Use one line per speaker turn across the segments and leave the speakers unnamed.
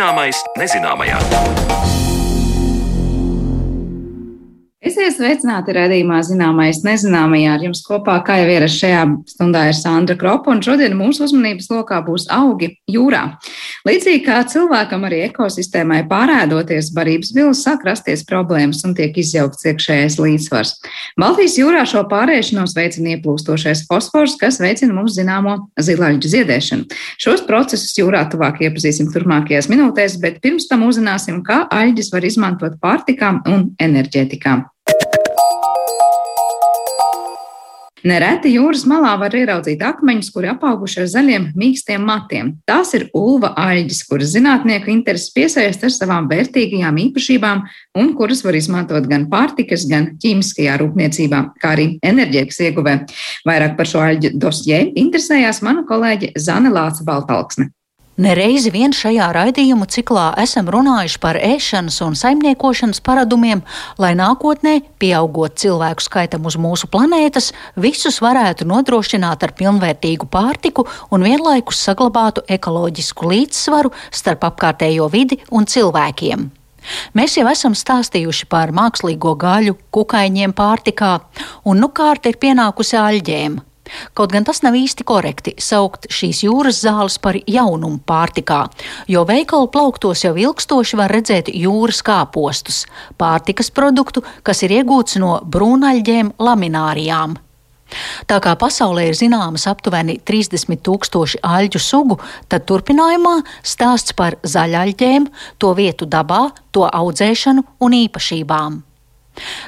Zināmais nezināmajā.
Esiet sveicināti redzējumā, zināmais, nezināmajā. Ar jums kopā, kā jau ierasts šajā stundā, ir Sandra Kropa, un šodien mūsu uzmanības lokā būs augi jūrā. Līdzīgi kā cilvēkam, arī ekosistēmai pārēdoties, barības vilas sāk rasties problēmas un tiek izjaukts iekšējais līdzsvars. Baltijas jūrā šo pārēšanos veicina ieplūstošais fosfors, kas veicina mums zināmo zilaļģu ziedēšanu. Šos procesus jūrā tuvāk iepazīsim turpmākajās minūtēs, bet pirms tam uzzināsim, kā aļģis var izmantot pārtikām un enerģētikām. Nereti jūras malā var ieraudzīt akmeņus, kuri apauguši ar zaļiem, mīkstiem matiem. Tās ir ulva aļģis, kuras zinātnieku intereses piesaist ar savām vērtīgajām īpašībām un kuras var izmantot gan pārtikas, gan ķīmiskajā rūpniecībā, kā arī enerģētikas ieguvē. Vairāk par šo aļģu dosjē interesējās mana kolēģe Zane Lāca Baltalksne.
Nereizi vien šajā raidījumu ciklā esam runājuši par ēšanas un saimniekošanas paradumiem, lai nākotnē, pieaugot cilvēku skaitam uz mūsu planētas, visus varētu nodrošināt ar pilnvērtīgu pārtiku un vienlaikus saglabātu ekoloģisku līdzsvaru starp apkārtējo vidi un cilvēkiem. Mēs jau esam stāstījuši par mākslīgo gaļu, kukaiņiem pārtikā, un nu kārt ir pienākusi aļģēm. Kaut gan tas nav īsti korekti saukt šīs jūras zāles par jaunumu pārtikā, jo veikalu plauktos jau ilgstoši var redzēt jūras kāpostus, pārtikas produktu, kas ir iegūts no brūnaļģēm laminārijām. Tā kā pasaulē ir zināmas aptuveni 30 tūkstoši aļģu sugu, tad turpinājumā stāsts par zaļaļģēm, to vietu dabā, to audzēšanu un īpašībām.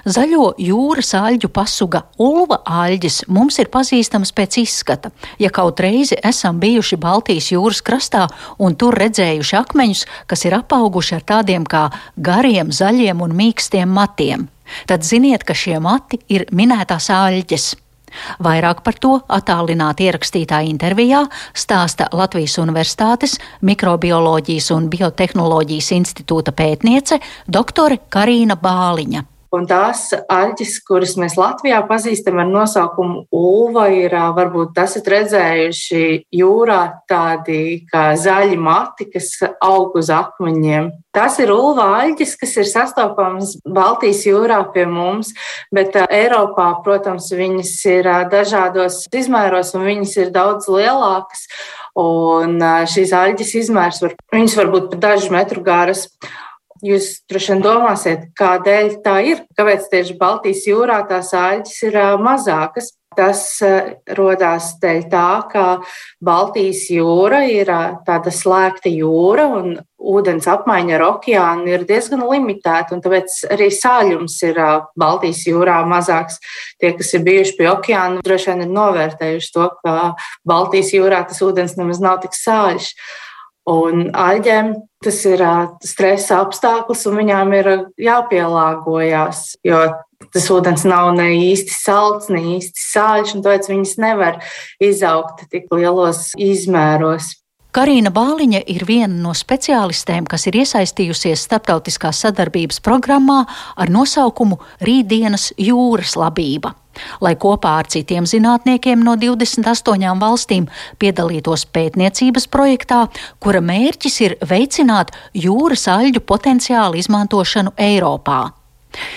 Zaļo jūras aļģu pasuga ulva aļģis mums ir pazīstams pēc izskata. Ja kaut reizi esam bijuši Baltijas jūras krastā un tur redzējuši akmeņus, kas ir apauguši ar tādiem kā gariem, zaļiem un mīkstiem matiem, tad ziniet, ka šie mati ir minētās aļģes. Vairāk par to attālināti ierakstītā intervijā stāsta Latvijas Universitātes Mikrobioloģijas un Biotehnoloģijas institūta pētniece doktore Karina Bāliņa.
Un tās aļģes, kuras mēs Latvijā pazīstam ar nosaukumu ulva, ir varbūt esat redzējuši jūrā tādi kā zaļi mati, kas aug uz akmeņiem. Tas ir ulva aļģis, kas ir sastopams Baltijas jūrā pie mums, bet Eiropā, protams, viņas ir dažādos izmēros un viņas ir daudz lielākas. Un šīs aļģes izmērs var, viņas var būt pat dažu metru garas. Jūs droši vien domāsiet, kādēļ tā ir, kāpēc tieši Baltijas jūrā tās āļģis ir mazākas. Tas radās dēļ tā, ka Baltijas jūra ir tāda slēgta jūra un ūdens apmaiņa ar okeānu ir diezgan limitēta. Tāpēc arī sāļums ir Baltijas jūrā mazāks. Tie, kas ir bijuši pie okeāna, droši vien ir novērtējuši to, ka Baltijas jūrā tas ūdens nemaz nav tik sāļš. Un aļģēm tas ir stresa apstākļus, un viņām ir jāpielāgojas, jo tas ūdens nav ne īsti salds, ne īsti sāļš, un tāpēc viņas nevar izaugt tik lielos izmēros.
Karina Bāliņa ir viena no speciālistēm, kas ir iesaistījusies starptautiskās sadarbības programmā ar nosaukumu Rītdienas jūras labība lai kopā ar citiem zinātniekiem no 28 valstīm piedalītos pētniecības projektā, kura mērķis ir veicināt jūras aļģu potenciālu izmantošanu Eiropā.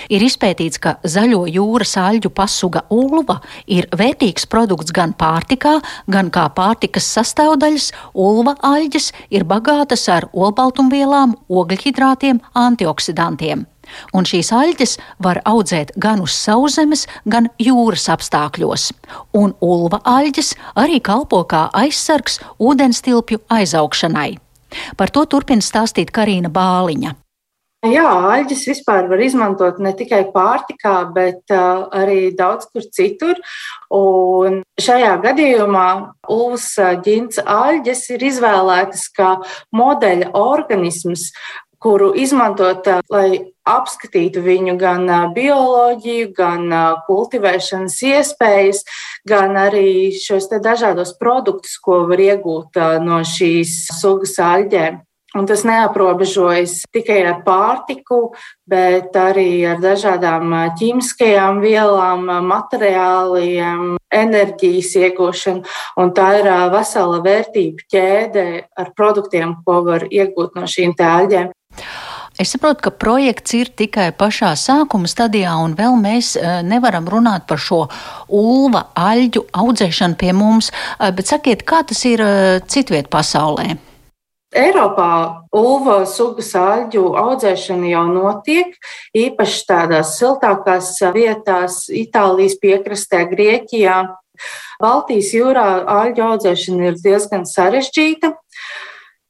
Ir izpētīts, ka zaļo jūras aļģu pasuga ulva ir vērtīgs produkts gan pārtikā, gan kā pārtikas sastāvdaļas. Ulva aļģes ir bagātas ar olbaltumvielām, ogļhidrātiem, antioksidantiem un šīs aļģes var audzēt gan uz sauszemes, gan jūras apstākļos, un ulva aļģes arī kalpo kā aizsargs ūdenstilpju aizaugšanai. Par to turpina stāstīt Karina Bāliņa.
Jā, aļģes vispār var izmantot ne tikai pārtikā, bet uh, arī daudz kur citur. Un šajā gadījumā Ulus ģints aļģes ir izvēlētas kā modeļa organisms, kuru izmantot, lai apskatītu viņu gan bioloģiju, gan kultivēšanas iespējas, gan arī šos dažādos produktus, ko var iegūt no šīs sugas aļģēm. Un tas neaprobežojas tikai ar pārtiku, bet arī ar dažādām ķīmiskajām vielām, materiāliem, enerģijas iegūšanu. Un tā ir vesela vērtību ķēde ar produktiem, ko var iegūt no šīm tēļiem.
Es saprotu, ka projekts ir tikai pašā sākuma stadijā, un vēl mēs nevaram runāt par šo ulva aļģu audzēšanu pie mums. Bet sakiet, kā tas ir citviet pasaulē?
Eiropā ulva sugas aļģu audzēšana jau notiek, īpaši tādās siltākās vietās, Itālijas piekrastē, Grieķijā. Baltijas jūrā aļģu audzēšana ir diezgan sarežģīta.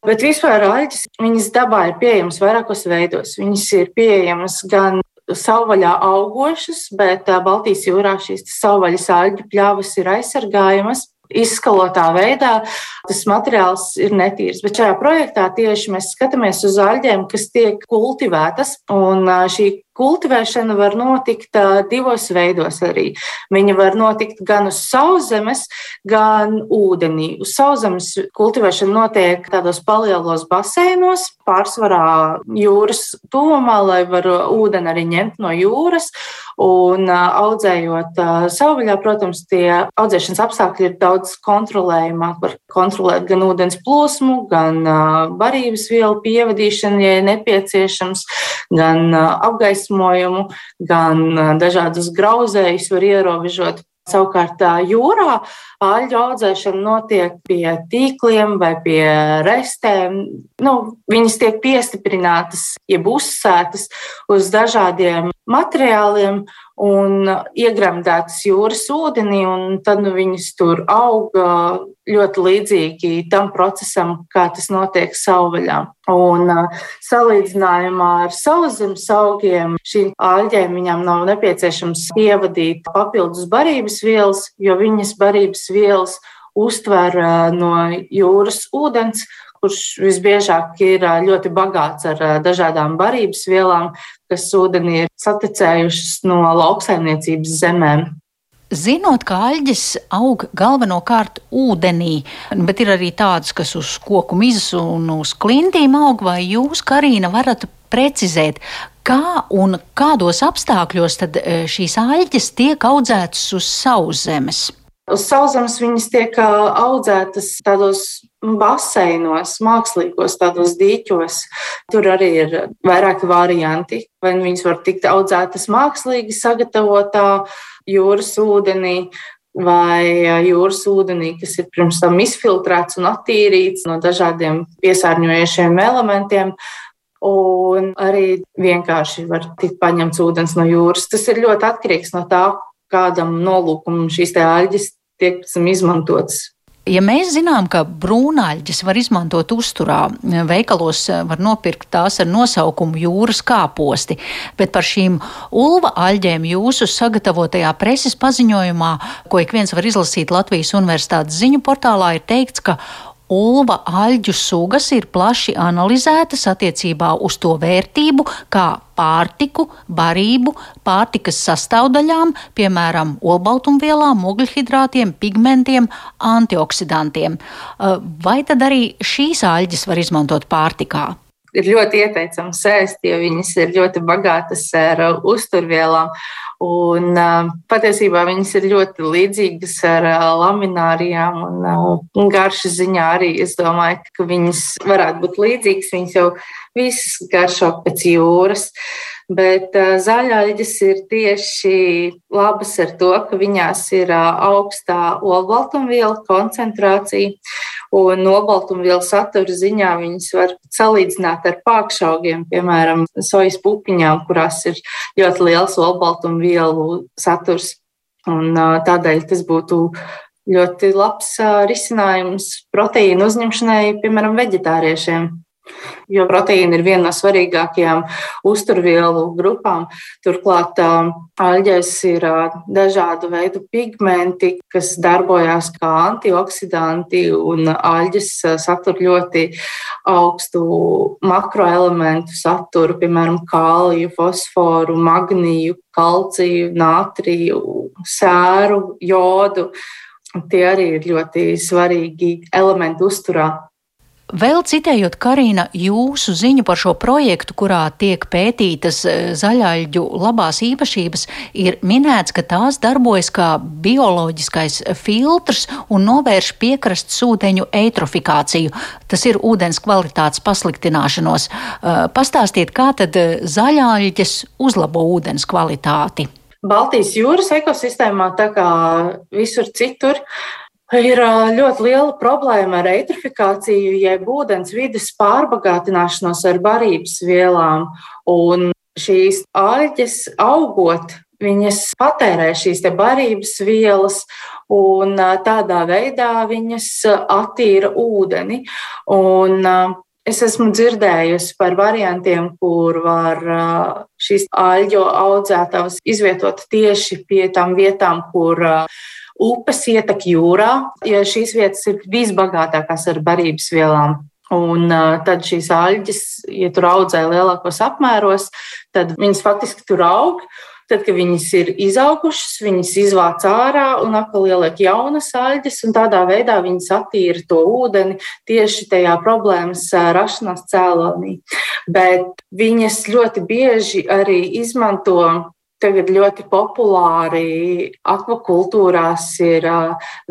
Bet vispār aļģis, viņas dabā ir pieejamas vairākos veidos. Viņas ir pieejamas gan savvaļā augošas, bet Baltijas jūrā šīs savvaļas aļģu pļavas ir aizsargājamas izskalotā veidā. Tas materiāls ir netīrs. Bet šajā projektā tieši mēs skatāmies uz aļģēm, kas tiek kultivētas. Un šī kultivēšana var notikt divos veidos arī. Viņa var notikt gan uz sauszemes, gan ūdenī. Uz sauszemes kultivēšana notiek tādos palielos baseinos, pārsvarā jūras tuvumā, lai var ūdeni arī ņemt no jūras. Un audzējot savvaļā, protams, tie audzēšanas apstākļi ir daudz kontrolējumāk. Var kontrolēt gan ūdens plūsmu, gan barības vielu pievadīšanu, ja nepieciešams, gan apgaismojumu, gan dažādus grauzējus var ierobežot. Savukārt jūrā aļģu audzēšana notiek pie tīkliem vai pie restēm. Nu, viņas tiek piestiprinātas, jeb uzsētas uz dažādiem materiāliem un iegremdētas jūras ūdenī, un tad nu, viņas tur auga ļoti līdzīgi tam procesam, kā tas notiek savvaļā. Un salīdzinājumā ar sauszemes augiem šīm āļģēm viņām nav nepieciešams ievadīt papildus barības vielas, jo viņas barības vielas uztver no jūras ūdens, kurš visbiežāk ir ļoti bagāts ar dažādām barības vielām, kas ūdenī ir saticējušas no lauksaimniecības zemēm.
Zinot, ka aļģes aug galvenokārt ūdenī, bet ir arī tādas, kas uz koku mizas un uz klintīm aug, vai jūs, Karina, varat precizēt, kā un kādos apstākļos tad šīs aļģes tiek audzētas uz sauszemes?
Uz sauszemes viņas tiek audzētas tādos baseinos, mākslīgos, tādos dīķos. Tur arī ir vairāki varianti. Vai nu viņas var tikt audzētas mākslīgi, sagatavotā jūras ūdenī, vai jūras ūdenī, kas ir pirms tam izfiltrēts un attīrīts no dažādiem piesārņojošiem elementiem. Un arī vienkārši var tikt paņemts ūdens no jūras. Tas ir ļoti atkarīgs no tā, kādam nolūkam šīs aļģes tiek izmantotas.
Ja mēs zinām, ka brūnāļģis var izmantot uzturā, veikalos var nopirkt tās ar nosaukumu jūras kāposti, bet par šīm ulva aļģēm jūsu sagatavotajā preses paziņojumā, ko ik viens var izlasīt Latvijas Universitātes ziņu portālā, ir teikts, ka Ulva aļģu sugas ir plaši analizētas attiecībā uz to vērtību, kā pārtiku, barību, pārtikas sastāvdaļām, piemēram, olbaltumvielām, ogļhidrātiem, pigmentiem, antioksidantiem. Vai tad arī šīs aļģes var izmantot pārtikā?
ir ļoti ieteicams ēst, jo viņas ir ļoti bagātas ar uh, uzturvielām. Un, patiesībā viņas ir ļoti līdzīgas ar laminārijām un, un garšas ziņā arī. Es domāju, ka viņas varētu būt līdzīgas. Viņas jau visas garšo pēc jūras. Bet zaļaļģes ir tieši labas ar to, ka viņās ir augstā olbaltumvielu koncentrācija. Un olbaltumvielu satura ziņā viņas var salīdzināt ar pākšaugiem, piemēram, sojas pupiņām, kurās ir ļoti liels olbaltumvielu saturs. Un tādēļ tas būtu ļoti labs risinājums proteīnu uzņemšanai, piemēram, veģetāriešiem. Jo proteīna ir viena no svarīgākajām uzturvielu grupām. Turklāt aļģēs ir dažādu veidu pigmenti, kas darbojas kā antioksidanti, un aļģes satur ļoti augstu makroelementu saturu, piemēram, kāliju, fosforu, magniju, kalciju, nātriju, sēru, jodu. Tie arī ir ļoti svarīgi elementi uzturā.
Vēl citējot Karina jūsu ziņu par šo projektu, kurā tiek pētītas e, zaļaļģu labās īpašības, ir minēts, ka tās darbojas kā bioloģiskais filtrs un novērš piekrastes ūdeņu eitrofikāciju. Tas ir ūdens kvalitātes pasliktināšanos. E, pastāstiet, kā tad e, zaļaļģes uzlabo ūdens kvalitāti?
Baltijas jūras ekosistēmā, tā kā visur citur, Ir ļoti liela problēma ar eitrofikāciju, jeb ūdens vidas pārbagātināšanos ar barības vielām. Un šīs aļģes augot, viņas patērē šīs barības vielas, un tādā veidā viņas attīra ūdeni. Un, Es esmu dzirdējusi par variantiem, kur var šīs aļģu audzētavas izvietot tieši pie tām vietām, kur upes ietek jūrā, jo šīs vietas ir visbagātākās ar barības vielām. Un tad šīs aļģes, ja tur audzē lielākos apmēros, tad viņas faktiski tur aug. Tad, kad viņas ir izaugušas, viņas izvāc ārā un atkal ieliek jaunas aļģes, un tādā veidā viņas attīra to ūdeni tieši tajā problēmas rašanās cēlonī. Bet viņas ļoti bieži arī izmanto tagad ļoti populāri akvakultūrās ir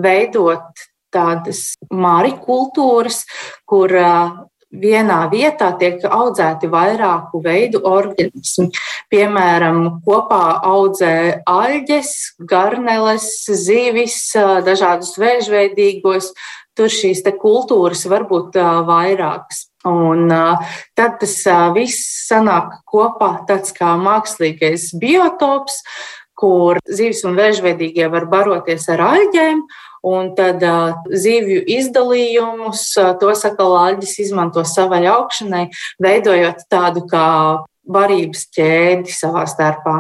veidot tādas marikultūras, kur vienā vietā tiek audzēti vairāku veidu organismi. Piemēram, kopā audzē aļģes, garneles, zivis, dažādus vēžveidīgos. Tur šīs kultūras var būt vairākas. Un tad tas viss sanāk kopā tāds kā mākslīgais biotops, kur zivs un vēžveidīgie var baroties ar aļģēm, un tad zivju izdalījumus, to saka lāģis, izmanto savai augšanai, veidojot tādu kā barības ķēdi savā starpā.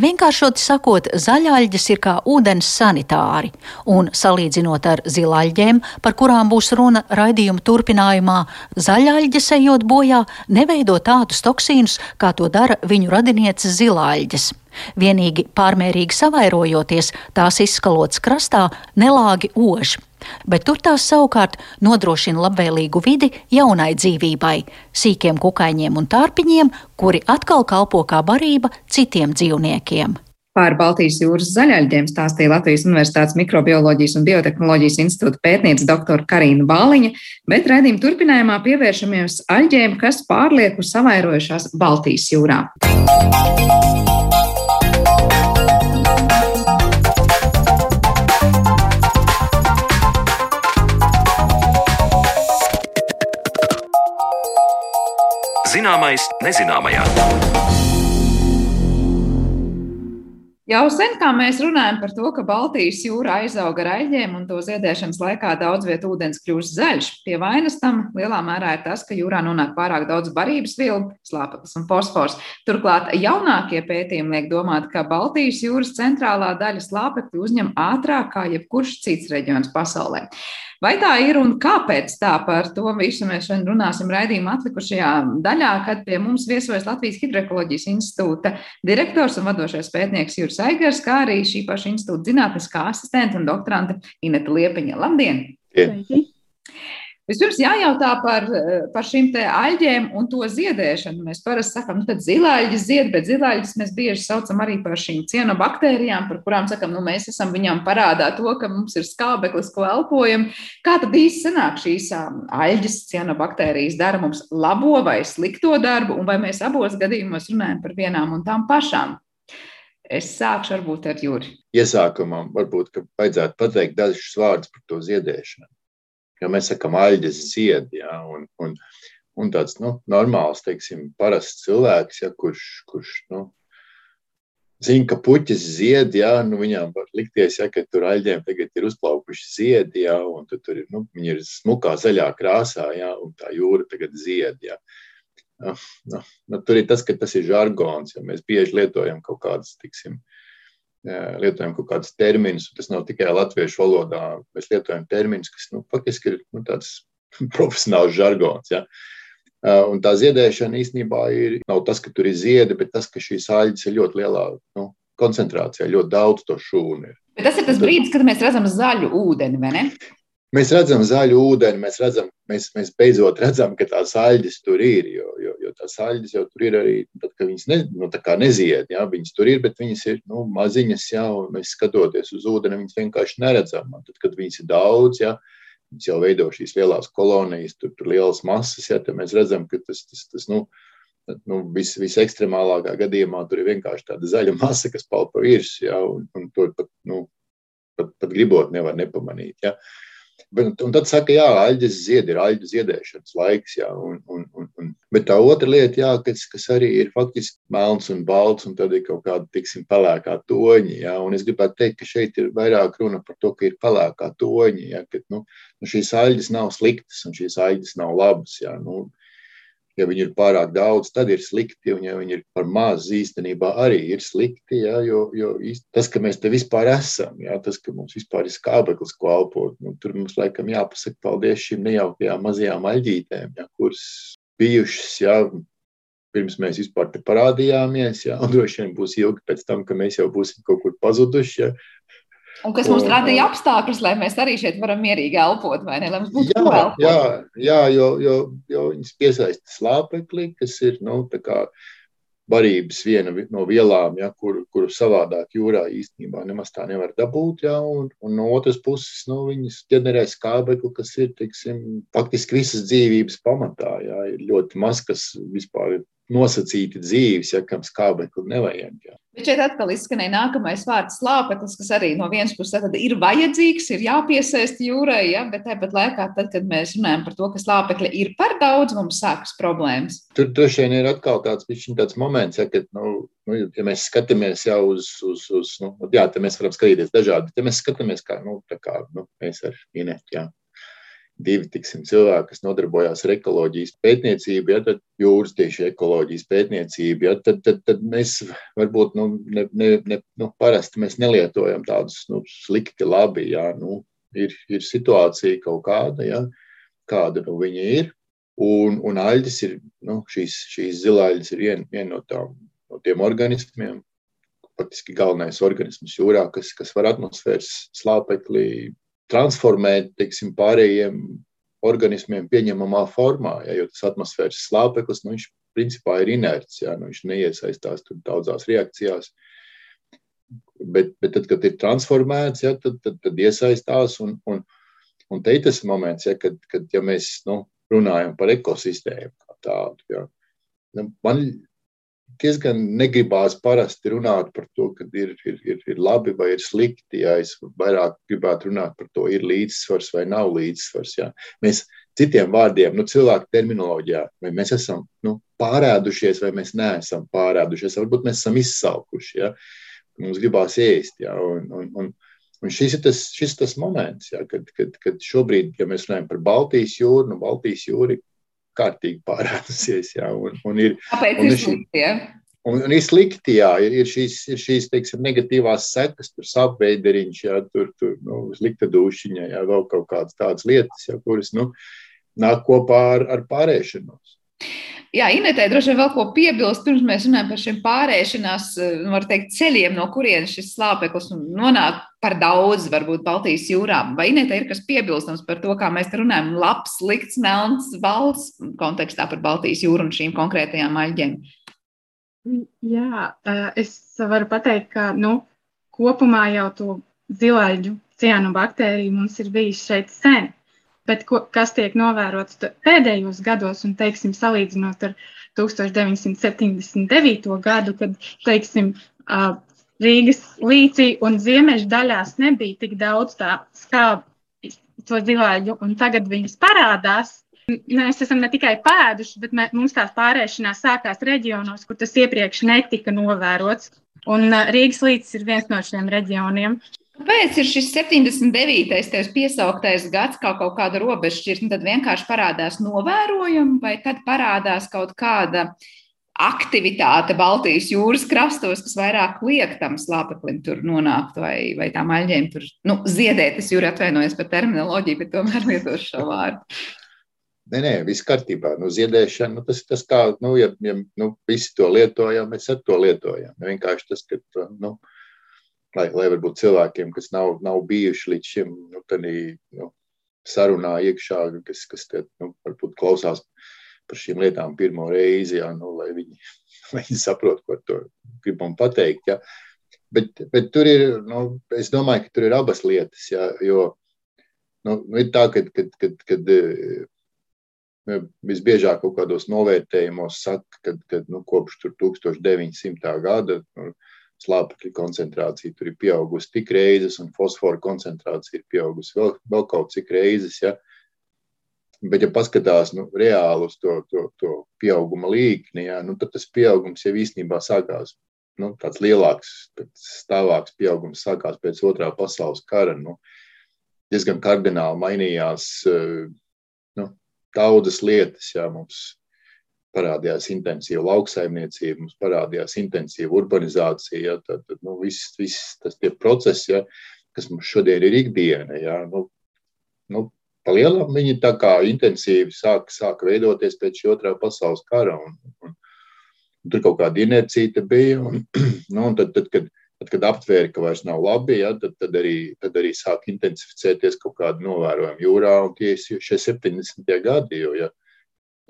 Vienkāršot sakot, zaļaļģes ir kā ūdens sanitāri, un salīdzinot ar zilaļģēm, par kurām būs runa raidījuma turpinājumā, zaļaļģes ejot bojā neveido tādus toksīnus, kā to dara viņu radinieces zilaļģes. Vienīgi pārmērīgi savairojoties, tās izskalots krastā nelāgi oži bet tur tās savukārt nodrošina labvēlīgu vidi jaunai dzīvībai, sīkiem kukaiņiem un tārpiņiem, kuri atkal kalpo kā barība citiem dzīvniekiem.
Par Baltijas jūras zaļaļģiem stāstīja Latvijas Universitātes mikrobioloģijas un biotehnoloģijas institūta pētniece dr. Karina Bāliņa, bet raidījuma turpinājumā pievēršamies aļģēm, kas pārlieku savairojušās Baltijas jūrā.
Zināmais nezināmajā.
Jau sen kā mēs runājam par to, ka Baltijas jūra aizauga ar aļģiem un to ziedēšanas laikā daudz vietu ūdens kļūst zaļš. Pie vainas tam lielā mērā ir tas, ka jūrā nonāk pārāk daudz barības vielu, slāpeklis un fosfors. Turklāt jaunākie pētījumi liek domāt, ka Baltijas jūras centrālā daļa slāpekļu uzņem ātrāk kā jebkurš cits reģions pasaulē. Vai tā ir un kāpēc tā par to visu mēs šodien runāsim raidījuma atlikušajā daļā, kad pie mums viesojas Latvijas Hidroekoloģijas institūta direktors un vadošais pētnieks Juris Aigars, kā arī šī paša institūta zinātniskā asistente un doktorante Ineta Liepiņa. Labdien! Sveiki! Vispirms jājautā par, par šīm aļģēm un to ziedēšanu. Mēs parasti sakām, nu, tad zilāļģis zied, bet zilāļģis mēs bieži saucam arī par šīm cienobaktērijām, par kurām sakām, nu, mēs esam viņām parādā to, ka mums ir skābeklis, ko elpojam. Kā tad īsti sanāk šīs aļģes cienobaktērijas dara mums labo vai slikto darbu, un vai mēs abos gadījumos runājam par vienām un tām pašām? Es sākšu varbūt ar Juri.
Iesākumā varbūt vajadzētu pateikt dažus vārdus par to ziedēšanu jo mēs sakām, aļģes zied. Ja, un, un, un tāds nu, normāls, teiksim, parasts cilvēks, ja, kurš, kurš nu, zina, ka puķis zied, ja, nu, viņām var likties, ja, ka tur aļģiem tagad ir uzplaukuši ziedi, ja, un tu, tur ir, nu, viņi ir smukā zaļā krāsā, ja, un tā jūra tagad zied. Ja. Nu, nu, nu, tur ir tas, ka tas ir žargons, jo mēs bieži lietojam kaut kādas, tiksim, lietojam kaut kādus terminus. Tas nav tikai latviešu valodā. Mēs lietojam terminus, kas nu, faktiski ir nu, tāds profesionāls žargons. Ja? Un tā ziedēšana īstenībā ir, nav tas, ka tur ir ziedi, bet tas, ka šīs aļģes ir ļoti lielā nu, koncentrācijā, ļoti daudz to šūnu. Ir.
Bet tas ir tas brīdis, kad mēs redzam zaļu ūdeni, vai ne?
Mēs redzam zaļu ūdeni, mēs redzam, mēs, mēs beidzot redzam, ka tās aļģes tur ir. Jo, jo, tās aļģes jau tur ir arī tad, kad viņas ne, nu, nezied. Jā, viņas tur ir, bet viņas ir nu, maziņas, jā, un mēs skatoties uz ūdeni, viņas vienkārši neredzam. Tad, kad viņas ir daudz, jā, viņas jau veido šīs lielās kolonijas, tur ir lielas masas, jā, tad mēs redzam, ka tas, tas, tas nu, nu, vis, visekstremālākā gadījumā tur ir vienkārši tāda zaļa masa, kas peld pa virsmu, ja, un, un to pat, nu, pat, pat gribot nevar nepamanīt. Ja. Bet, un tad saka, jā, aļģes zied, ir aļģu ziedēšanas laiks. Jā, un, un, un, un, bet tā otra lieta, jā, kas, kas arī ir faktiski melns un balts, un tad ir kaut kāda, tiksim, pelēkā toņa. Jā, un es gribētu teikt, ka šeit ir vairāk runa par to, ka ir pelēkā toņa. Jā, ka, nu, nu, šīs aļģes nav sliktas un šīs aļģes nav labas. Jā, nu, ja viņi ir pārāk daudz, tad ir slikti, un ja viņi ir par maz, īstenībā arī ir slikti. Ja, jo, jo tas, ka mēs te vispār esam, ja, tas, ka mums vispār ir skābeklis, ko elpot, nu, tur mums laikam jāpasaka paldies šīm nejaukajām mazajām aļģītēm, ja, kuras bijušas. Ja, Pirms mēs vispār te parādījāmies, ja, droši vien būs ilgi pēc tam, ka mēs jau būsim kaut kur pazuduši. Ja,
Un kas mums radīja apstākļus, lai mēs arī šeit varam mierīgi elpot, vai ne? Lai mums būtu
jā, elpot. Jā, jā jo, jo, jo viņas piesaista slāpekli, kas ir, nu, barības viena no vielām, ja, kuru, kuru savādāk jūrā īstenībā nemaz tā nevar dabūt. Ja, un, un no otras puses, nu, viņas ģenerē skābekli, kas ir, teiksim, faktiski visas dzīvības pamatā. Ja, ir ļoti maz, kas vispār ir nosacīti dzīves, ja kam skābekli nevajag. Ja.
Bet šeit atkal izskanēja nākamais vārds slāpeklis, kas arī no vienas puses ir vajadzīgs, ir jāpiesaist jūrai, ja, bet tāpat laikā, tad, kad mēs runājam par to, ka slāpekļa ir par daudz, mums sākas problēmas.
Tur droši vien ir atkal tāds, tāds moments, ja, kad, nu, nu, ja mēs skatāmies jau uz, uz, uz nu, jā, mēs varam skatīties dažādi, bet ja mēs skatāmies, kā, nu, tā kā, nu, mēs ar Inetu, jā, divi tiksim, cilvēki, kas nodarbojās ar ekoloģijas pētniecību, ja tad jūras tieši ekoloģijas pētniecību, ja, tad, tad, tad mēs varbūt nu, ne, ne, ne, nu, parasti mēs nelietojam tādus nu, slikti, labi. Ja, nu, ir, ir situācija kaut kāda, ja, kāda nu, viņa ir. Un, un aļģis ir, nu, šīs, šīs zilāļas ir viena vien no, tām, no tiem organismiem, faktiski galvenais organisms jūrā, kas, kas var atmosfēras slāpekli transformēt teiksim, pārējiem organismiem pieņemamā formā. Ja, jo tas atmosfēras slāpeklis, nu, principā ir inerts, ja, nu, viņš neiesaistās daudzās reakcijās. Bet, bet tad, kad ir transformēts, ja, tad, tad, tad iesaistās. Un, un, un te ir tas moments, ja, kad, kad ja mēs nu, runājam par ekosistēmu kā tādu. Ja. Nu, man diezgan negribās parasti runāt par to, ka ir, ir, ir, ir labi vai ir slikti. Jā, es vairāk gribētu runāt par to, ir līdzsvars vai nav līdzsvars. Jā. Mēs citiem vārdiem, nu, cilvēku terminoloģijā, vai mēs esam nu, pārēdušies, vai mēs neesam pārēdušies, varbūt mēs esam izsalkuši. Jā. Mums gribās ēst. Jā, un, un, un, Un šis ir tas, šis tas moments, ja, kad, kad, kad šobrīd, ja mēs runājam par Baltijas jūru, nu, Baltijas jūra ir kārtīgi pārādusies. Jā, un, un ir,
Kāpēc un ir slikti? Ja?
Un, un ir slikti, jā, ir, ir šīs, ir šīs teiksim, negatīvās sekas, tur sapveideriņš, jā, tur, tur nu, slikta dušiņa, jā, vēl kaut kādas tādas lietas, jā, kuras nu, nāk kopā ar, ar pārēšanos.
Jā, Inetē droši vien vēl ko piebilst, pirms mēs runājam par šiem pārēšanās, nu, var teikt, ceļiem, no kurienes šis slāpeklis nonāk par daudz, varbūt Baltijas jūrā. Vai Inetē ir kas piebilstams par to, kā mēs runājam, labs, slikts, melns valsts kontekstā par Baltijas jūru un šīm konkrētajām aļģēm?
Jā, es varu pateikt, ka nu, kopumā jau to zilaiģu ciānu baktēriju mums ir bijis šeit sen bet ko, kas tiek novērots pēdējos gados, un, teiksim, salīdzinot ar 1979. gadu, kad, teiksim, Rīgas līcī un ziemeļu daļās nebija tik daudz tā skābu to zilāģu, un tagad viņas parādās. Mēs esam ne tikai pēduši, bet mē, mums tās pārēšanās sākās reģionos, kur tas iepriekš netika novērots. Un Rīgas līcis ir viens no šiem reģioniem.
Kāpēc ir šis 79. tevis piesauktais gads kā kaut kāda robežšķirtne? Tad vienkārši parādās novērojumi, vai tad parādās kaut kāda aktivitāte Baltijas jūras krastos, kas vairāk liek tam slāpeklim tur nonākt, vai, vai tām aļģēm tur nu, ziedēt. Es jūri atvainojos par terminoloģiju, bet tomēr lietošu šo vārdu.
Nē, nē, viss kārtībā. Nu, ziedēšana, nu, tas ir tas, kā, nu, ja, ja nu, visi to lietojam, mēs ar to lietojam. Vienkārši tas, ka, nu, lai, lai varbūt cilvēkiem, kas nav, nav bijuši līdz šim, nu, tādī, nu, sarunā iekšā, kas, kas te, nu, varbūt klausās par šīm lietām pirmo reizi, jā, nu, lai, viņi, lai viņi saprotu, ko to gribam pateikt. Jā. Bet, bet tur ir, nu, es domāju, ka tur ir abas lietas, jā, jo nu, nu, ir tā, ka, kad, kad, kad nu, visbiežāk kaut kādos novērtējumos saka, ka nu, kopš 1900. gada nu, slāpekļa koncentrācija tur ir pieaugusi tik reizes, un fosfora koncentrācija ir pieaugusi vēl, vēl kaut cik reizes. Ja? Bet, ja paskatās nu, reāli uz to, to, to pieauguma līkni, ja, nu, tad tas pieaugums jau īstenībā sākās. Nu, tāds lielāks, stāvāks pieaugums sākās pēc otrā pasaules kara. Nu, diezgan kardināli mainījās eh, nu, daudzas lietas. Jā, mums parādījās intensīva lauksaimniecība, mums parādījās intensīva urbanizācija. Ja, tad, tad, nu, viss, viss tas procesi, ja, kas mums šodien ir ikdiena, ja, nu, nu, palielam viņi tā kā intensīvi sāka, sāka veidoties pēc otrā pasaules kara. Un, un, un tur kaut kāda inercija bija. Un, nu, un tad, tad, kad, tad, kad aptvēra, ka vairs nav labi, ja, tad, tad, arī, tad arī sāk intensificēties kaut kāda novērojuma jūrā. Un tie ir šie 70. gadi. Jo, ja,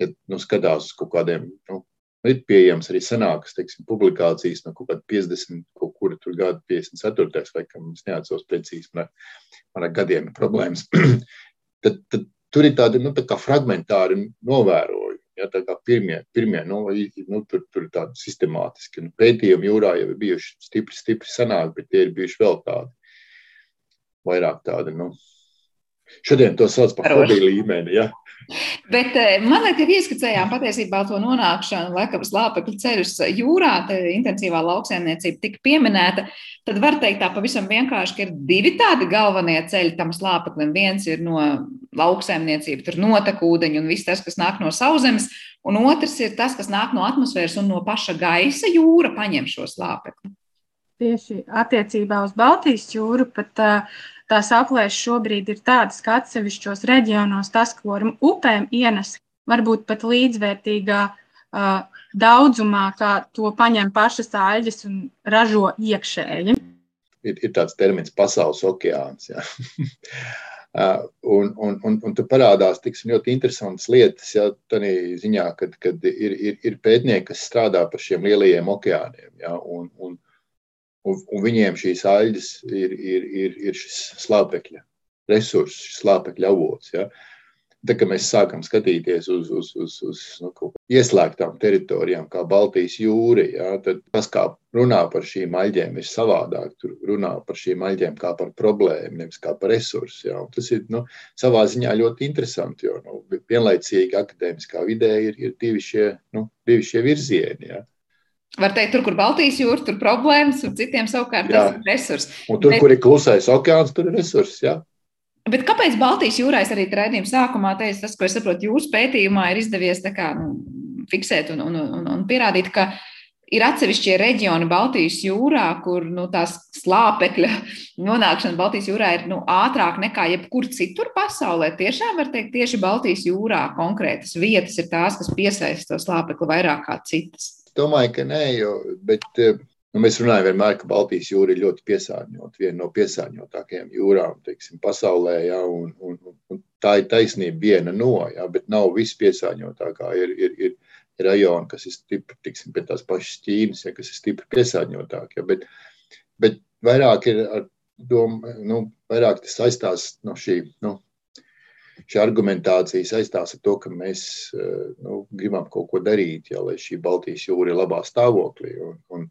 ja nu, skatās uz kaut kādiem, nu, ir pieejams arī senākas teiksim, publikācijas no kaut kāda 50, kaut kura tur gada 54. vai kam es neatceros precīzi, man ar gadiem ir problēmas. tad, tad tur ir tādi nu, tā fragmentāri novērojumi. Ja, tā kā pirmie, pirmie nu, nu, tur, tur ir tādi sistemātiski nu, pētījumi jūrā jau ir bijuši stipri, stipri senāki, bet tie ir bijuši vēl tādi, vairāk tādi, nu, šodien to sauc par hobiju līmeni. Ja.
Bet eh, man liekas, ka ieskicējām patiesībā to nonākšanu Lekavas lāpekļu ceļus jūrā, te intensīvā lauksēmniecība tika pieminēta. Tad var teikt tā pavisam vienkārši, ka ir divi tādi galvenie ceļi tam slāpeklim. Viens ir no lauksēmniecība, tur notekūdeņi un viss tas, kas nāk no sauszemes, un otrs ir tas, kas nāk no atmosfēras un no paša gaisa jūra paņem šo slāpekli.
Tieši attiecībā uz Baltijas jūru pat uh, tās aplēses šobrīd ir tādas, ka atsevišķos reģionos tas, ko ar upēm ienes, varbūt pat līdzvērtīgā uh, daudzumā, kā to paņem pašas āļģes un ražo iekšēji.
Ir, ir tāds termins pasaules okeāns. Uh, un, un, un, un tur parādās tiksim, ļoti interesantas lietas, ja tādā ziņā, ka ir, ir, ir pētnieki, kas strādā par šiem lielajiem okeāniem. Ja, un, un, Un, un viņiem šīs aļģes ir, ir, ir, ir šis slāpekļa resurss, šis slāpekļa avots. Ja? Tā kā mēs sākam skatīties uz, uz, uz, uz nu, ieslēgtām teritorijām, kā Baltijas jūra, ja, tad tas, kā runā par šīm aļģēm, ir savādāk. Tur runā par šīm aļģēm kā par problēmu, nevis kā par resursu. Ja. Un tas ir nu, savā ziņā ļoti interesanti, jo nu, vienlaicīgi akadēmiskā vidē ir, ir divi, šie, nu, divi šie virzieni. Ja.
Var teikt, tur, kur Baltijas jūra, tur problēmas, un citiem savukārt jā. tas ir resurs.
Un tur, Bet... kur ir klusais okeāns, tur ir resurs. Jā.
Bet kāpēc Baltijas jūrā es arī raidījuma sākumā teicu, tas, ko es saprotu, jūsu pētījumā ir izdevies kā, nu, fiksēt un, un, un, un pierādīt, ka ir atsevišķie reģioni Baltijas jūrā, kur nu, tās slāpekļa nonākšana Baltijas jūrā ir nu, ātrāk nekā jebkur citur pasaulē. Tiešām var teikt, tieši Baltijas jūrā konkrētas vietas ir tās, kas piesaista to slāpekli vairāk kā citas.
Domāju, ka nē, jo, bet eh, nu, mēs runājam vienmēr, ka Baltijas jūra ir ļoti piesārņota, viena no piesārņotākajām jūrām teiksim, pasaulē. Ja, un, un, un tā ir taisnība, viena no, ja, bet nav viss piesārņotākā. Ir, ir, ir, rajoni, kas ir stipri, tiksim, pie tās pašas Ķīnas, ja, kas ir stipri piesārņotākie. Ja, bet, bet vairāk ir ar domu, nu, vairāk tas saistās no šī. Nu, šī argumentācija saistās ar to, ka mēs eh, nu, gribam kaut ko darīt, ja, lai šī Baltijas jūra ir labā stāvoklī. Un, un,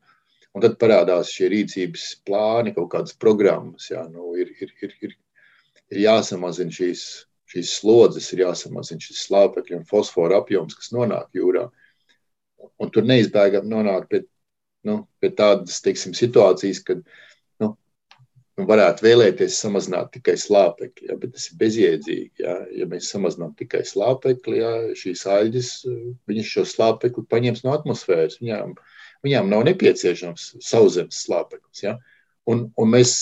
un tad parādās šie rīcības plāni, kaut kādas programmas. Ja, nu, ir, ir, ir, ir, ir jāsamazina šīs, šīs slodzes, ir jāsamazina šis slāpekļu un fosforu apjoms, kas nonāk jūrā. Un tur neizbēgami nonāk pie, nu, pie tādas teiksim, situācijas, kad nu, varētu vēlēties samazināt tikai slāpekli, ja, bet tas ir bezjēdzīgi. Ja, ja mēs samazinām tikai slāpekli, ja, šīs aļģes, šo slāpekli paņems no atmosfēras. Viņām, viņām nav nepieciešams sauszemes slāpeklis. Ja, un, un mēs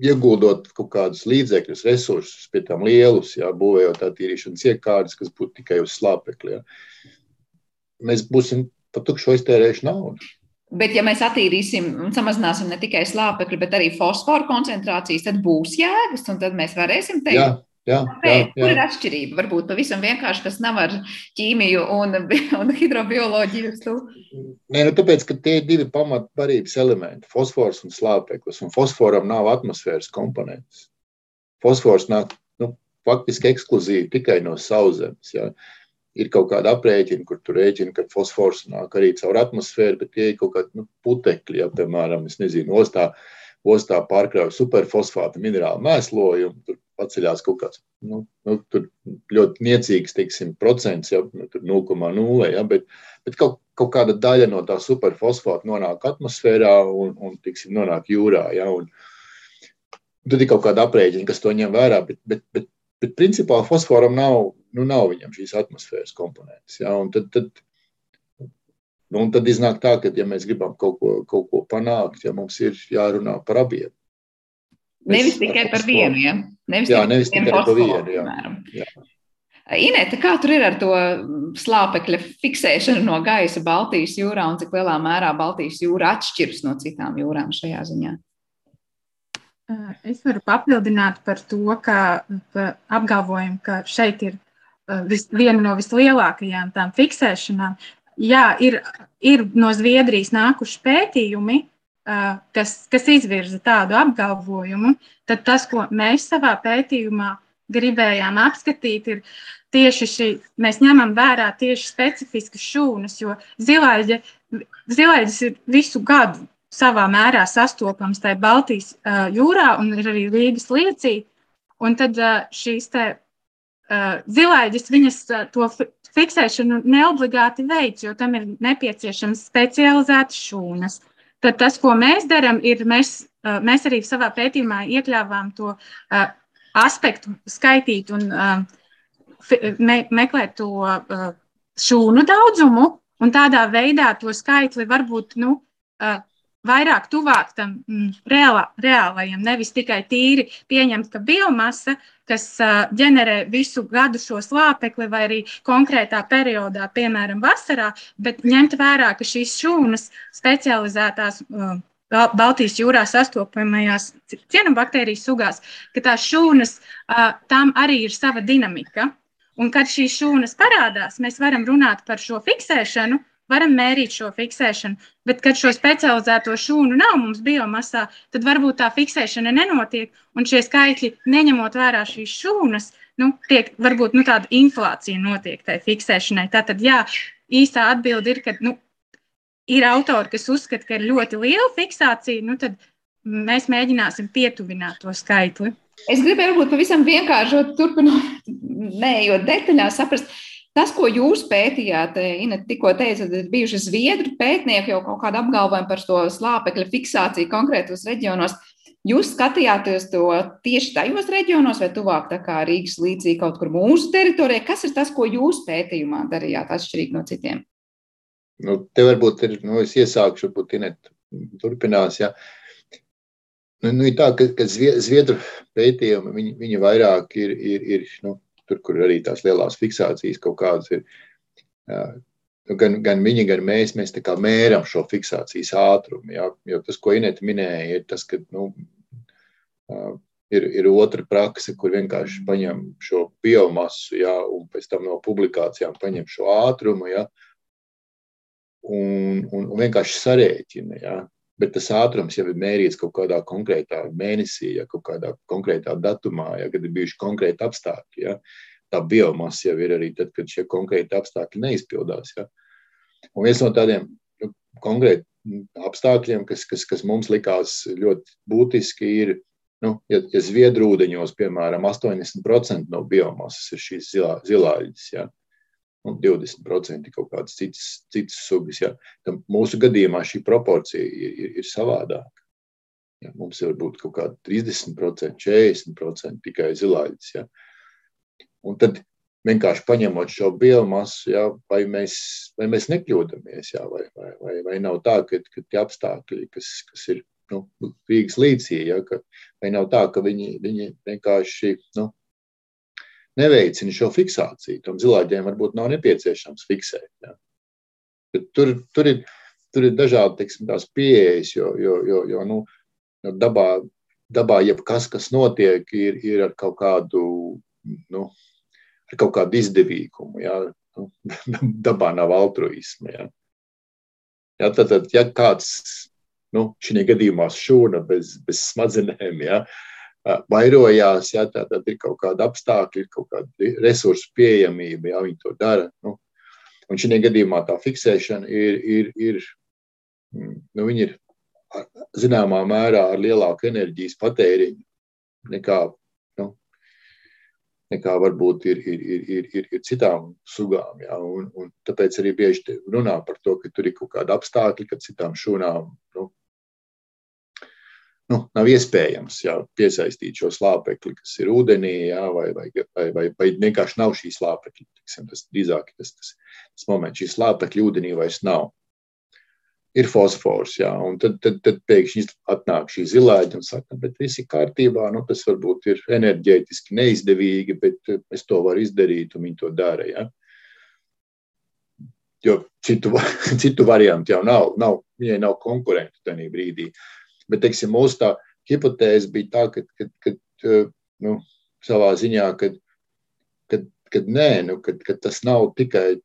ieguldot kaut kādus līdzekļus, resursus, pie tam lielus, ja, būvējot attīrīšanas iekārtas, kas būtu tikai uz slāpekļa, ja, mēs būsim pa tukšu iztērējuši naudu.
Bet, ja mēs attīrīsim un samazināsim ne tikai slāpekli, bet arī fosforu koncentrācijas, tad būs jēgas, un tad mēs varēsim teikt, Jā.
Jā,
jā, jā. Kur ir atšķirība? Varbūt pavisam vienkārši, kas nav ar ķīmiju un, un hidrobioloģiju.
Nē, nu tāpēc, ka tie ir divi pamatbarības elementi - fosfors un slāpeklis. Un fosforam nav atmosfēras komponentes. Fosfors nāk nu, faktiski ekskluzīvi tikai no sauszemes. Ja. Ir kaut kāda aprēķina, kur tur rēķina, ka fosfors nāk arī caur atmosfēru, bet tie ir kaut kādi nu, putekļi, ja, piemēram, nezinu, ostā, ostā pārkrauj superfosfāta minerālu mēslojumu. Tur paceļās kaut kāds nu, nu, ļoti niecīgs teiksim, procents, jau nu, 0,0. Ja, bet, bet kaut, kaut kāda daļa no tā superfosfāta nonāk atmosfērā un, un teiksim, nonāk jūrā. Ja, un, tad ir kaut kāda aprēķina, kas to ņem vērā. Bet, bet, bet, bet principā fosforam nav, nu, nav šīs atmosfēras komponentes. Ja, un tad, tad, nu, un tad iznāk tā, ka, ja mēs gribam kaut ko, kaut ko panākt, ja mums ir jārunā par abiem.
Nevis tikai par vienu. Ja?
Nevis jā, nevis tikai par vienu. Jā. Jā.
Inēta, kā tur ir ar to slāpekļa fiksēšanu no gaisa Baltijas jūrā un cik lielā mērā Baltijas jūra atšķiras no citām jūrām šajā ziņā?
Es varu papildināt par to, ka apgalvojumu, ka šeit ir vis, viena no vislielākajām tām fiksēšanām. Jā, ir, ir no Zviedrijas nākuši pētījumi, kas, kas izvirza tādu apgalvojumu, tad tas, ko mēs savā pētījumā gribējām apskatīt, ir tieši šī, mēs ņemam vērā tieši specifiskas šūnas, jo zilaiģe, zilaiģis ir visu gadu savā mērā sastopams tajā Baltijas uh, jūrā un ir arī Rīgas liecī. Un tad uh, šīs te uh, zilaiģis, viņas uh, to fiksēšanu neobligāti veids, jo tam ir nepieciešams specializētas šūnas. Uh, Tad tas, ko mēs darām, ir mēs, mēs arī savā pētījumā iekļāvām to aspektu, skaitīt un me, meklēt to šūnu daudzumu, un tādā veidā to skaitli varbūt nu, vairāk tuvāk tam mm, reālā, reālajam, nevis tikai tīri pieņemt, ka biomasa, kas uh, ģenerē visu gadu šo slāpekli vai arī konkrētā periodā, piemēram, vasarā, bet ņemt vērā, ka šīs šūnas specializētās uh, Baltijas jūrā sastopamajās cienobaktērijas sugās, ka tās šūnas, uh, tam arī ir sava dinamika. Un kad šīs šūnas parādās, mēs varam runāt par šo fiksēšanu, varam mērīt šo fiksēšanu, bet, kad šo specializēto šūnu nav mums biomasā, tad varbūt tā fiksēšana nenotiek, un šie skaitļi, neņemot vērā šīs šūnas, nu, tiek varbūt nu, tāda inflācija notiek tai fiksēšanai. Tātad, jā, īstā atbilde ir, ka nu, ir autori, kas uzskata, ka ir ļoti liela fiksācija, nu, tad mēs mēģināsim pietuvināt to skaitli.
Es gribēju, varbūt pavisam vienkārši turpināt, neejot detaļās, saprast, Tas, ko jūs pētījāt, Ina, tikko teicat, ir bijuši zviedru pētnieki jau kaut kādu apgalvojumu par to slāpekļa fiksāciju konkrētos reģionos. Jūs skatījāties to tieši tajos reģionos, vai tuvāk tā kā Rīgas līdzīgi kaut kur mūsu teritorijā? Kas ir tas, ko jūs pētījumā darījāt atšķirīgi no citiem?
Nu, te varbūt ir, nu, es iesākšu, varbūt Inet turpinās, jā. Nu, nu, ir tā, ka, ka zviedru pētījumi, viņi, viņi vairāk ir, ir, ir nu, tur, kur arī tās lielās fiksācijas kaut kādas ir. Nu, gan, gan viņi, gan mēs, mēs mēram šo fiksācijas ātrumu. Ja? Jo tas, ko Inês minēja, ir tas, ka nu, ir, ir otra prakse, kur vienkārši paņem šo biomasu, ja? un pēc tam no publikācijām paņem šo ātrumu, ja? un, un, un vienkārši sarēķina. Ja? Bet tas ātrums jau ir mērīts kaut kādā konkrētā mēnesī, ja kaut kādā konkrētā datumā, ja, kad ir bijuši konkrēti apstākļi. Ja. Tā biomasa jau ir arī tad, kad šie konkrēti apstākļi neizpildās. Ja. Un viens no tādiem nu, konkrētiem apstākļiem, kas, kas, kas mums likās ļoti būtiski, ir, nu, ja, ja zviedrūdeņos, piemēram, 80% no biomasas ir šīs zilā, zilāļas. Ja nu, 20% kaut kādas citas, citas sugas. Ja. Tam mūsu gadījumā šī proporcija ir, ir savādāka. Ja, mums var būt kaut kāda 30%, 40% tikai zilāļas. Ja. Un tad vienkārši paņemot šo biomasu, ja, vai, mēs, vai mēs nekļūdāmies, ja, vai, vai, vai, vai nav tā, ka, ka tie apstākļi, kas, kas ir nu, Rīgas līcī, ja, ka, vai nav tā, ka viņi, viņi vienkārši nu, neveicina šo fiksāciju. Tam zilāģiem varbūt nav nepieciešams fiksēt. Ja. Tur, tur, ir, tur ir dažādi teiksim, pieejas, jo, jo, jo, jo nu, dabā, dabā jebkas, kas notiek, ir, ir ar kaut kādu nu, ar kaut kādu izdevīgumu. Jā. Nu, dabā nav altruisma. Jā. Jā, tad, tad, ja kāds, nu, šī gadījumā šūna bez, bez smadzenēm, jā, vairojās, jā, tad, tad ir kaut kāda apstākļa, ir kaut kāda resursu pieejamība, jā, viņi to dara. Nu. Un šī gadījumā tā fiksēšana ir, ir, ir, nu, ir zināmā mērā ar lielāku enerģijas patēriņu nekā nekā varbūt ir, ir, ir, ir, ir, ir citām sugām. Ja? Un, un tāpēc arī bieži runā par to, ka tur ir kaut kāda apstākļa, ka citām šūnām nu, nu, nav iespējams ja, piesaistīt šo slāpekli, kas ir ūdenī, ja, vai, vai, vai, vai, vai vienkārši nav šī slāpekļa. Tas drīzāk tas, tas, tas moments, šī slāpekļa ūdenī vairs nav ir fosfors. Jā, un tad, tad, tad pēkšņi atnāk šī zilāģa un saka, bet viss ir kārtībā. Nu, tas varbūt ir enerģētiski neizdevīgi, bet eh, es to varu izdarīt, un viņi to dara. Jā. Jo citu, citu variantu jau nav, nav viņai nav konkurentu tajā brīdī. Bet, teiksim, mūsu tā hipotēze bija tā, ka, ka, ka nu, savā ziņā, ka, ka, ka nē, nu, ka, ka tas nav tikai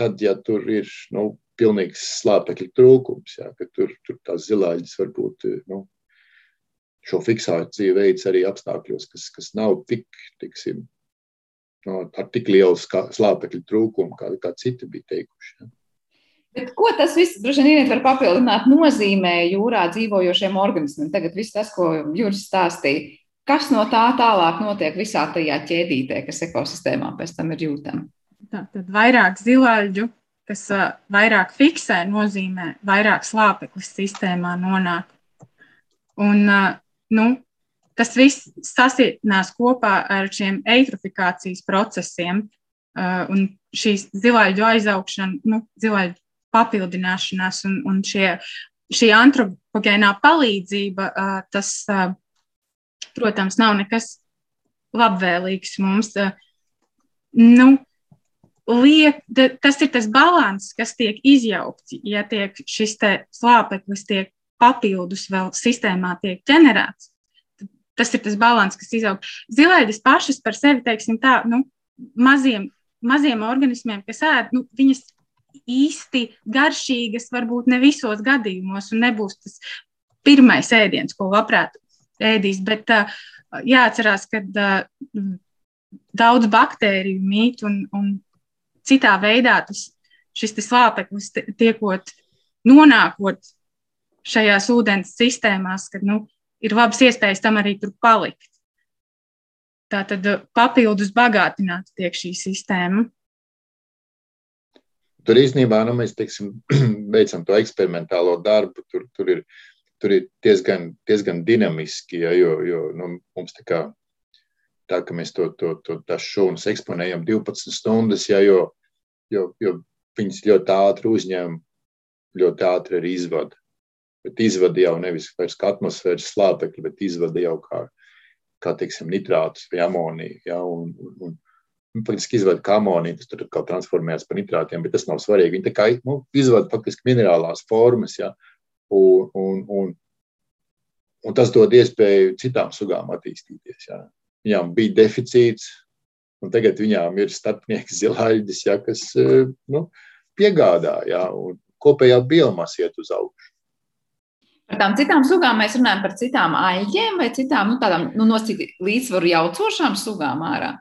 tad, ja tur ir nu, pilnīgs slāpekļa trūkums, jā, ka tur, tur tās zilāģis varbūt nu, šo fiksāciju veids arī apstākļos, kas, kas nav tik, tiksim, no, ar tik lielu slāpekļa trūkumu, kā, kā citi bija teikuši. Jā.
Bet ko tas viss, droši vien, var papildināt, nozīmē jūrā dzīvojošiem organismiem? Tagad viss tas, ko Juris stāstīja, kas no tā tālāk notiek visā tajā ķēdītē, kas ekosistēmā pēc tam ir jūtama?
Tad vairāk zilāļu kas vairāk fiksē, nozīmē vairāk slāpeklis sistēmā nonāk. Un, nu, tas viss sasietinās kopā ar šiem eitrofikācijas procesiem un šīs zilāļu aizaugšana, nu, zilāļu papildināšanās un, un šie, šī antropogēnā palīdzība, tas, protams, nav nekas labvēlīgs mums. Nu, liek, tas ir tas līdzsvars, kas tiek izjaukts. Ja tiek šis slāpeklis tiek papildus vēl sistēmā tiek ģenerēts, tas ir tas līdzsvars, kas izaug. Zilēdis pašas par sevi, teiksim tā, nu, maziem, maziem organismiem, kas ēd, nu, viņas īsti garšīgas, varbūt ne visos gadījumos, un nebūs tas pirmais ēdiens, ko labprāt ēdīs. Bet uh, jāatcerās, ka uh, daudz baktēriju mīt un, un citā veidā tas, šis slāpeklis tiekot, nonākot šajās ūdens sistēmās, kad nu, ir labas iespējas tam arī tur palikt. Tā tad papildus bagātināta tiek šī sistēma.
Tur īstenībā nu, mēs teiksim, veicam to eksperimentālo darbu. Tur, tur ir, tur ir diezgan, diezgan dinamiski, ja, jo, jo nu, mums tā kā tā, ka mēs to, to, to šūnas eksponējam 12 stundas, ja, jo, jo, jo viņas ļoti ātri uzņem, ļoti ātri arī izvada. Bet izvada jau nevis vairs kā atmosfēras slāpekļi, bet izvada jau kā, kā teiksim, nitrātus vai amoniju. Ja, un, un, un faktiski izvada kā amoniju, tas tur kā transformējas par nitrātiem, bet tas nav svarīgi. Viņi tā kā nu, izvada faktiski minerālās formas, ja, un, un, un, un tas dod iespēju citām sugām attīstīties. Ja viņām bija deficīts, un tagad viņām ir starpnieks zilāļģis, ja, kas e, nu, piegādā, ja, un kopējā biomasa iet uz augšu.
Par tām citām sugām mēs runājam par citām aļģiem vai citām nu, tādām nu, nosacīt līdzsvaru jaucošām sugām ārā?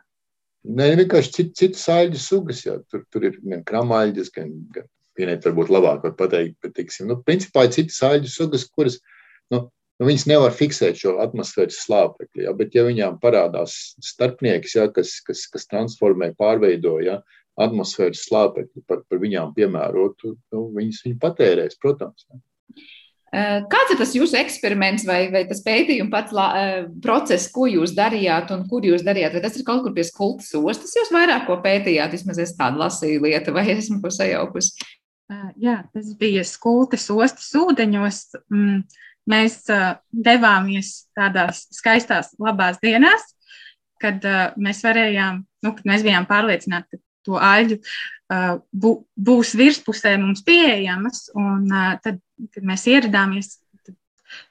Nē, vienkārši cit, citas aļģu sugas. Jā. Tur, tur ir gan kramāļģis, gan, gan vienai varbūt labāk var pateikt, bet, teiksim, nu, principā ir citas aļģu sugas, kuras, nu, nu, viņas nevar fiksēt šo atmosfēras slāpekli. Ja, bet, ja viņām parādās starpnieks, ja, kas, kas, kas transformē, pārveido ja, atmosfēras slāpekli par, par viņām piemērotu, nu, viņas viņu patērēs, protams. Ja.
Kāds ir tas jūsu eksperiments vai, vai tas pētījuma pats la, process, ko jūs darījāt un kur jūs darījāt? Vai tas ir kaut kur pie skultas ostas, jūs vairāk ko pētījāt? Vismaz es tādu lasīju lietu, vai esmu ko sajaukusi?
Jā, tas bija skultas ostas ūdeņos. Mm mēs devāmies tādās skaistās, labās dienās, kad mēs varējām, nu, kad mēs bijām pārliecināti, ka to aļģu uh, bū, būs virspusē mums pieejamas. Un uh, tad, kad mēs ieradāmies, tad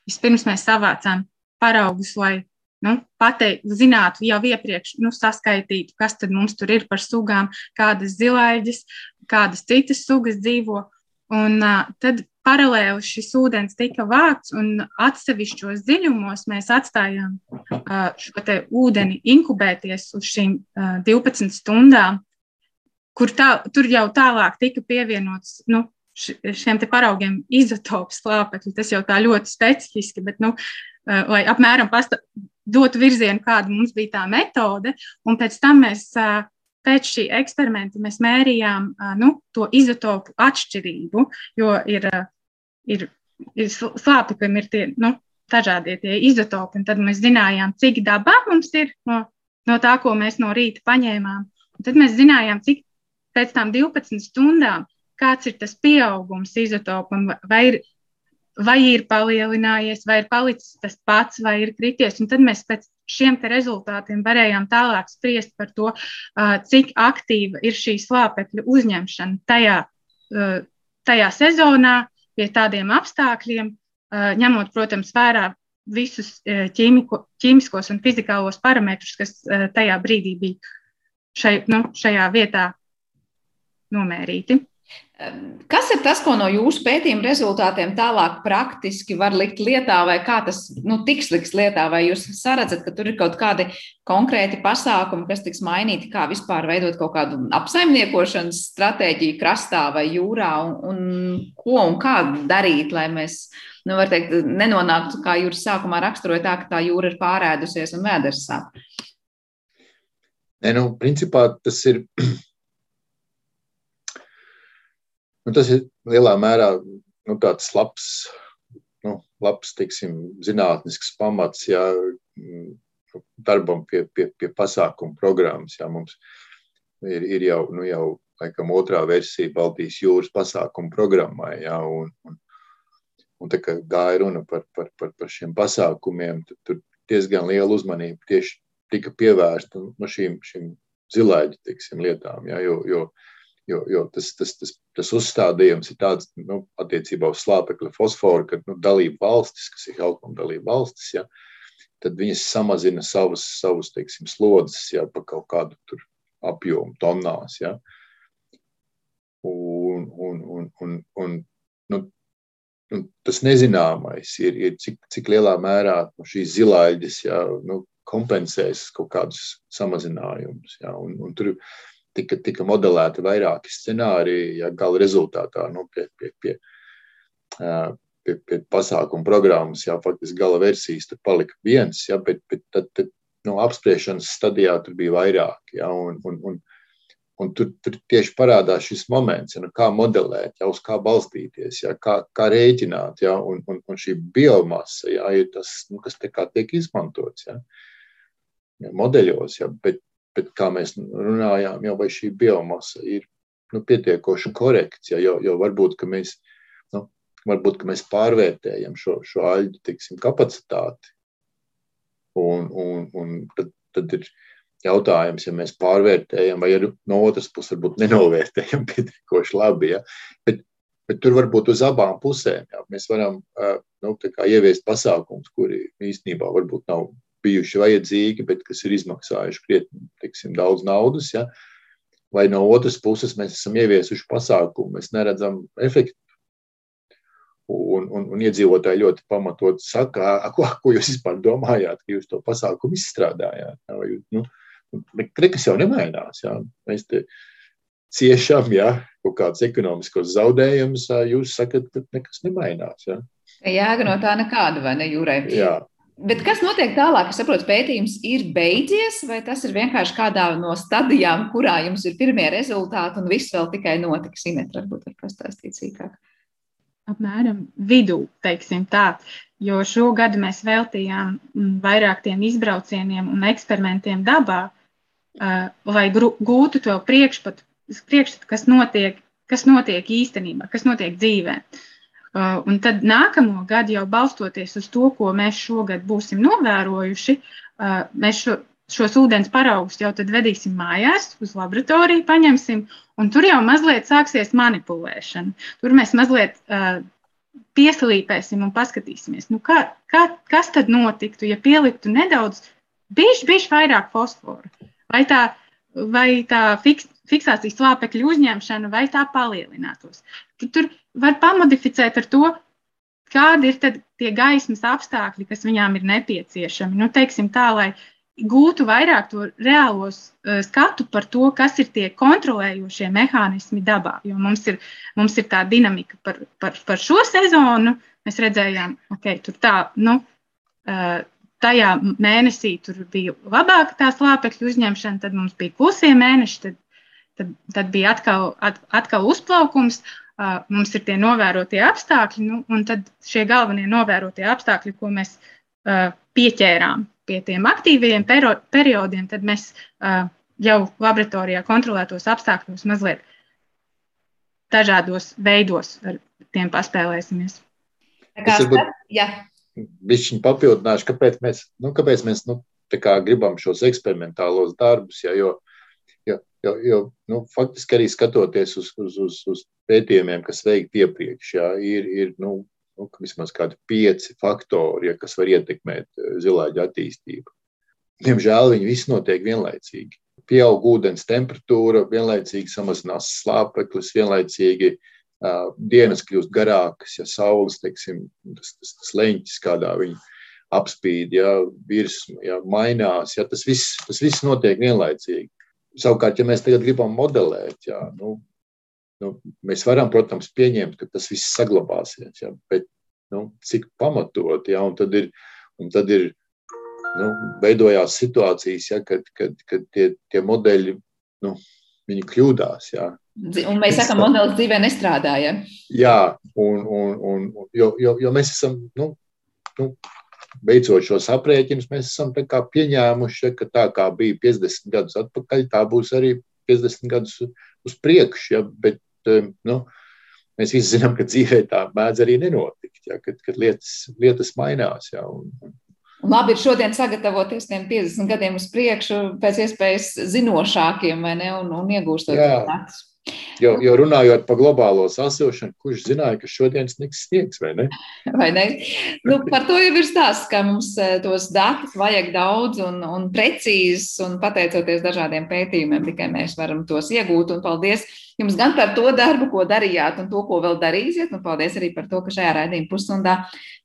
vispirms mēs savācām paraugus, lai nu, pateikt, zinātu jau iepriekš, nu, saskaitītu, kas tad mums tur ir par sugām, kādas zilaiģis, kādas citas sugas dzīvo. Un uh, tad paralēli šis ūdens tika vākts, un atsevišķos dziļumos mēs atstājām uh, šo ūdeni inkubēties uz šīm uh, 12 stundām, kur tā, tur jau tālāk tika pievienots nu, šiem paraugiem izotopu slāpekļi. Tas jau tā ļoti specifiski, bet, nu, uh, lai apmēram pasta, dotu virzienu, kāda mums bija tā metode, un pēc tam mēs. Uh, pēc šī eksperimenta mēs mērījām nu, to izotopu atšķirību, jo ir ir, ir slāpeklim ir tie nu, dažādie tie izotopi, un tad mēs zinājām, cik dabā mums ir no, no tā, ko mēs no rīta paņēmām. Un tad mēs zinājām, cik pēc tam 12 stundām, kāds ir tas pieaugums izotopam, vai ir, vai ir palielinājies, vai ir palicis tas pats, vai ir krities. Un tad mēs pēc šiem rezultātiem varējām tālāk spriest par to, cik aktīva ir šī slāpekļa uzņemšana tajā, tajā sezonā, pie tādiem apstākļiem, ņemot, protams, vērā visus ķīmiko, ķīmiskos un fizikālos parametrus, kas tajā brīdī bija šai, nu, šajā vietā nomērīti.
Kas ir tas, ko no jūsu pētījuma rezultātiem tālāk praktiski var likt lietā, vai kā tas nu, tiks liks lietā, vai jūs saredzat, ka tur ir kaut kādi konkrēti pasākumi, kas tiks mainīti, kā vispār veidot kaut kādu apsaimniekošanas stratēģiju krastā vai jūrā, un, un ko un kā darīt, lai mēs, nu, var teikt, nenonāktu, kā jūras sākumā raksturoja tā, ka tā jūra ir pārēdusies un vēders sāp.
Ne, nu, principā tas ir Nu, tas ir lielā mērā nu, tāds labs, nu, labs teiksim, zinātnisks pamats jā, darbam pie, pie, pie pasākumu programmas. Jā, mums ir, ir jau, nu, jau laikam, otrā versija Baltijas jūras pasākumu programmai. Jā, un, un, un tā kā gāja runa par, par, par, par šiem pasākumiem, tad tur diezgan liela uzmanība tieši tika pievērsta no šīm, šīm zilaiģu teiksim, lietām. Jā, jo, jo, Jo, jo tas, tas, tas, tas uzstādījums ir tāds nu, attiecībā uz slāpekļa fosforu, ka nu, dalība valstis, kas ir Helkoma dalība valstis, ja, tad viņas samazina savus, savus teiksim, slodzes ja, pa kaut kādu apjomu tonnās. Ja. Un, un, un, un, un, nu, nu, tas nezināmais ir, ir cik, cik lielā mērā nu, šīs zilaiģis ja, nu, kompensēs kaut kādus samazinājumus. Ja, un, un tur, tika, tika modelēti vairāki scenāriji, ja gala rezultātā nu, pie, pie, pie, pie, pie pasākuma programmas, jā, faktiski gala versijas tur palika viens, jā, bet, bet tad, tad no apspriešanas stadijā tur bija vairāk. Jā, un, un, un, un tur, tur tieši parādās šis moments, ja, nu, kā modelēt, ja, uz kā balstīties, ja, kā, kā rēķināt. Ja, un, un, un šī biomasa ja, ir tas, nu, kas tiek izmantots ja, modeļos. Ja, bet, bet kā mēs runājām, jau šī biomasa ir nu, pietiekoši korekts, ja, jo, jo varbūt, mēs, nu, varbūt, mēs pārvērtējam šo, šo aļģu tiksim, kapacitāti. Un, un, un tad, tad ir jautājums, ja mēs pārvērtējam, vai arī no otras puses varbūt nenovērtējam pietiekoši labi. Ja? Bet, bet tur varbūt uz abām pusēm ja? mēs varam nu, ieviest pasākumus, kuri īstenībā varbūt nav bijuši vajadzīgi, bet kas ir izmaksājuši krietni tiksim, daudz naudas. Ja? Vai no otras puses mēs esam ieviesuši pasākumu, mēs neredzam efektu. Un, un, un iedzīvotāji ļoti pamatot saka, ko, ko jūs vispār domājāt, ka jūs to pasākumu izstrādājāt. Ja? Vai, nu, nekas jau nemainās. Ja? Mēs te ciešam ja? kaut kādus ekonomiskos zaudējumus, jūs sakat, ka nekas nemainās. Ja?
Jēga no tā nekāda, vai ne, Jūrai?
Jā.
Bet kas notiek tālāk? Es saprotu, pētījums ir beidzies, vai tas ir vienkārši kādā no stadijām, kurā jums ir pirmie rezultāti, un viss vēl tikai notiks? Inet, varbūt var pastāstīt sīkāk.
Apmēram vidū, teiksim tā, jo šogad mēs veltījām mm, vairāk tiem izbraucieniem un eksperimentiem dabā, lai gūtu to priekšstatu, kas notiek, kas notiek īstenībā, kas notiek dzīvēm. Uh, un tad nākamo gadu, jau balstoties uz to, ko mēs šogad būsim novērojuši, uh, mēs šo, šos ūdens paraugus jau tad vedīsim mājās, uz laboratoriju paņemsim, un tur jau mazliet sāksies manipulēšana. Tur mēs mazliet uh, pieslīpēsim un paskatīsimies, nu kā, kā, kas tad notiktu, ja pieliktu nedaudz, bišķi, bišķi vairāk fosforu? Vai tā, vai tā fiks, fiksācijas slāpekļa uzņemšana, vai tā palielinātos? Tad tur var pamodificēt ar to, kādi ir tie gaismas apstākļi, kas viņām ir nepieciešami. Nu, teiksim tā, lai gūtu vairāk to reālo uh, skatu par to, kas ir tie kontrolējošie mehānismi dabā. Jo mums ir, mums ir tā dinamika par, par, par šo sezonu. Mēs redzējām, ka okay, tur tā, nu, uh, tajā mēnesī tur bija labāka tā slāpekļa uzņemšana, tad mums bija klusie mēneši, tad, tad, tad bija atkal, at, atkal uzplaukums. Mums ir tie novērotie apstākļi, nu, un tad šie galvenie novērotie apstākļi, ko mēs pieķērām pie tiem aktīviem periodiem, tad mēs jau laboratorijā kontrolētos apstākļos mazliet dažādos veidos ar tiem paspēlēsimies.
Es bišķiņ papildināšu, kāpēc mēs, nu, kāpēc mēs nu, kā gribam šos eksperimentālos darbus, ja, jo, jo, jo, jo nu, faktiski arī skatoties uz, uz, uz, uz pētījumiem, kas veikti iepriekš, ja, ir, ir nu, nu, vismaz kādi pieci faktori, ja, kas var ietekmēt eh, zilāģa attīstību. Diemžēl viņi visi notiek vienlaicīgi. Pieaug ūdens temperatūra, vienlaicīgi samazinās slāpeklis, vienlaicīgi uh, dienas kļūst garākas, ja saules, teiksim, tas, tas, tas leņķis, kādā viņi apspīd, ja virsma ja, mainās, ja, tas, viss, tas viss notiek vienlaicīgi. Savukārt, ja mēs tagad gribam modelēt, ja, nu, nu, mēs varam, protams, pieņemt, ka tas viss saglabāsies, ja, bet nu, cik pamatot, ja, un tad ir, un tad ir nu, veidojās situācijas, ja, kad, kad, kad tie, tie modeļi, nu, viņi kļūdās. Ja.
Un mēs sakām, modelis dzīvē nestrādāja.
Jā, un, un, un, jo, jo, jo mēs esam, nu, nu, beidzot šos aprēķinus, mēs esam pieņēmuši, ka tā kā bija 50 gadus atpakaļ, tā būs arī 50 gadus uz priekšu. Ja, bet nu, mēs visi zinām, ka dzīvē tā mēdz arī nenotikt, ja, kad, kad lietas, lietas mainās. Ja, un, un,
Labi ir šodien sagatavoties tiem 50 gadiem uz priekšu, pēc iespējas zinošākiem, vai ne, un, un iegūstot datus.
Jo, jo runājot par globālo sasilšanu, kurš zināja, ka šodien sniegs sniegs, vai ne?
Vai ne? Nu, par to jau ir stāsts, ka mums eh, tos datus vajag daudz un, un precīzi, un pateicoties dažādiem pētījumiem, tikai mēs varam tos iegūt. Un paldies jums gan par to darbu, ko darījāt, un to, ko vēl darīsiet. Un paldies arī par to, ka šajā raidījuma pusstundā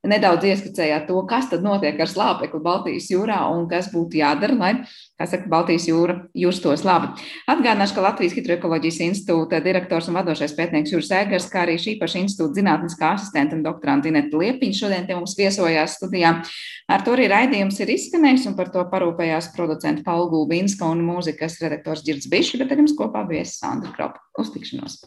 nedaudz ieskicējāt to, kas tad notiek ar slāpekli Baltijas jūrā un kas būtu jādara, lai, kā saka, Baltijas jūra justos labi. Atgādināšu, ka Latvijas Hidroekoloģijas institūta direktors un vadošais pētnieks Jūras Ēgars, kā arī šī paša institūta zinātniskā asistenta un doktoranta Ineta Liepiņa šodien te mums viesojās studijā. Ar to arī raidījums ir izskanējis un par to parūpējās producenta Paula Gulbinska un mūzikas redaktors Girds Bišs, bet ar jums kopā bija Sandra Kropa. Uz tikšanos!